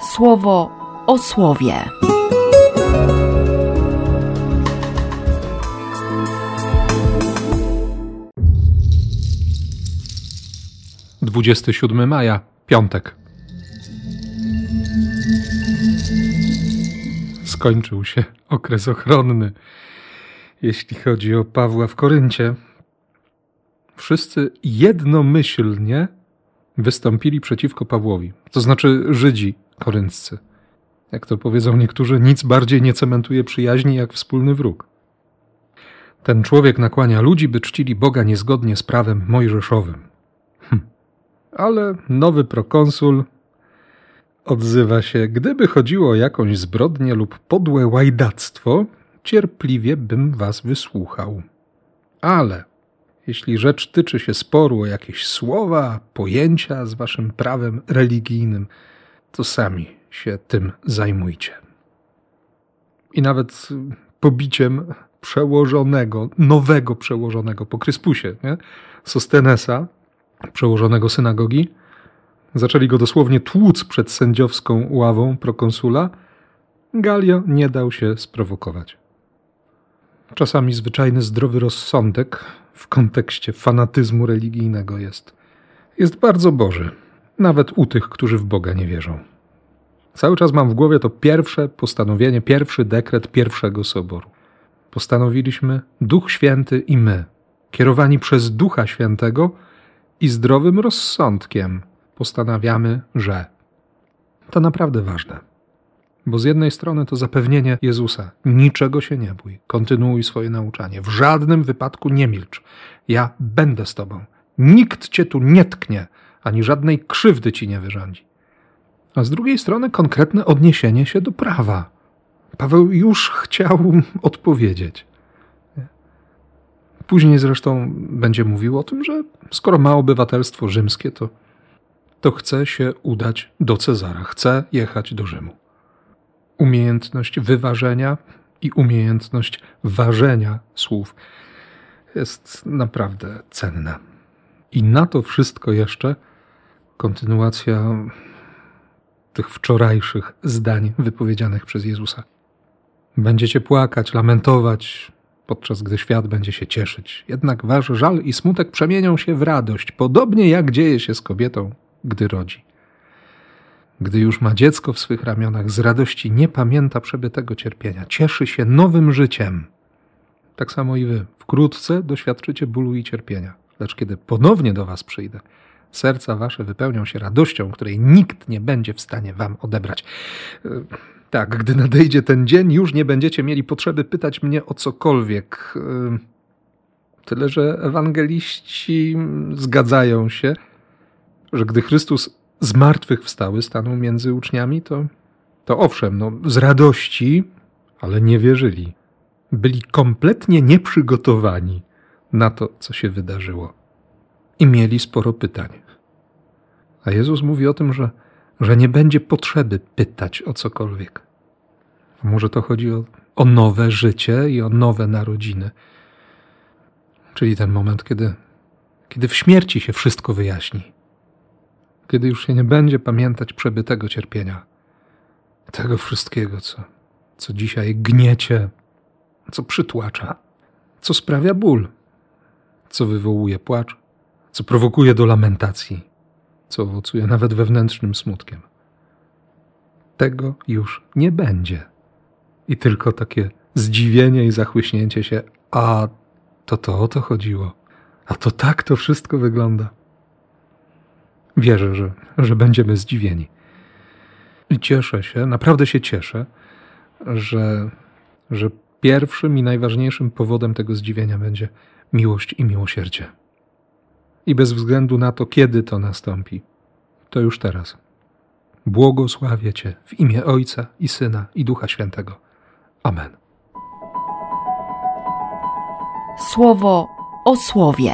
słowo o słowie. Dwudziesty siódmy maja, piątek. Skończył się okres ochronny, jeśli chodzi o Pawła w Koryncie. Wszyscy jednomyślnie wystąpili przeciwko Pawłowi, to znaczy Żydzi korynccy. Jak to powiedzą niektórzy, nic bardziej nie cementuje przyjaźni jak wspólny wróg. Ten człowiek nakłania ludzi, by czcili Boga niezgodnie z prawem mojżeszowym. Hm. Ale nowy prokonsul odzywa się, gdyby chodziło o jakąś zbrodnię lub podłe łajdactwo, cierpliwie bym was wysłuchał. Ale jeśli rzecz tyczy się sporu o jakieś słowa, pojęcia z waszym prawem religijnym, to sami się tym zajmujcie. I nawet pobiciem przełożonego, nowego przełożonego po Kryspusie, nie? Sostenesa, przełożonego synagogi, zaczęli go dosłownie tłuc przed sędziowską ławą prokonsula, Galio nie dał się sprowokować. Czasami zwyczajny zdrowy rozsądek w kontekście fanatyzmu religijnego jest, jest bardzo Boży, nawet u tych, którzy w Boga nie wierzą. Cały czas mam w głowie to pierwsze postanowienie, pierwszy dekret pierwszego soboru. Postanowiliśmy Duch Święty i my, kierowani przez Ducha Świętego i zdrowym rozsądkiem, postanawiamy, że. To naprawdę ważne. Bo z jednej strony to zapewnienie Jezusa: niczego się nie bój, kontynuuj swoje nauczanie, w żadnym wypadku nie milcz. Ja będę z tobą. Nikt cię tu nie tknie, ani żadnej krzywdy ci nie wyrządzi. A z drugiej strony konkretne odniesienie się do prawa. Paweł już chciał odpowiedzieć. Później zresztą będzie mówił o tym, że skoro ma obywatelstwo rzymskie, to, to chce się udać do Cezara, chce jechać do Rzymu umiejętność wyważenia i umiejętność ważenia słów jest naprawdę cenna. I na to wszystko jeszcze kontynuacja tych wczorajszych zdań wypowiedzianych przez Jezusa. Będziecie płakać, lamentować, podczas gdy świat będzie się cieszyć. Jednak wasz żal i smutek przemienią się w radość, podobnie jak dzieje się z kobietą, gdy rodzi. Gdy już ma dziecko w swych ramionach, z radości nie pamięta przebytego cierpienia, cieszy się nowym życiem. Tak samo i wy. Wkrótce doświadczycie bólu i cierpienia. Lecz kiedy ponownie do was przyjdę, serca wasze wypełnią się radością, której nikt nie będzie w stanie wam odebrać. E, tak, gdy nadejdzie ten dzień, już nie będziecie mieli potrzeby pytać mnie o cokolwiek. E, tyle, że ewangeliści zgadzają się, że gdy Chrystus zmartwychwstały stanął między uczniami, to, to owszem, no, z radości, ale nie wierzyli. Byli kompletnie nieprzygotowani na to, co się wydarzyło. I mieli sporo pytań. A Jezus mówi o tym, że, że nie będzie potrzeby pytać o cokolwiek. Może to chodzi o, o nowe życie i o nowe narodziny. Czyli ten moment, kiedy, kiedy w śmierci się wszystko wyjaśni kiedy już się nie będzie pamiętać przebytego cierpienia, tego wszystkiego, co, co dzisiaj gniecie, co przytłacza, co sprawia ból, co wywołuje płacz, co prowokuje do lamentacji, co owocuje nawet wewnętrznym smutkiem. Tego już nie będzie. I tylko takie zdziwienie i zachłyśnięcie się, a to to o to chodziło, a to tak to wszystko wygląda. Wierzę, że, że będziemy zdziwieni. I cieszę się, naprawdę się cieszę, że, że pierwszym i najważniejszym powodem tego zdziwienia będzie miłość i miłosierdzie. I bez względu na to, kiedy to nastąpi, to już teraz. Błogosławię Cię w imię Ojca i Syna i Ducha Świętego. Amen. Słowo o słowie.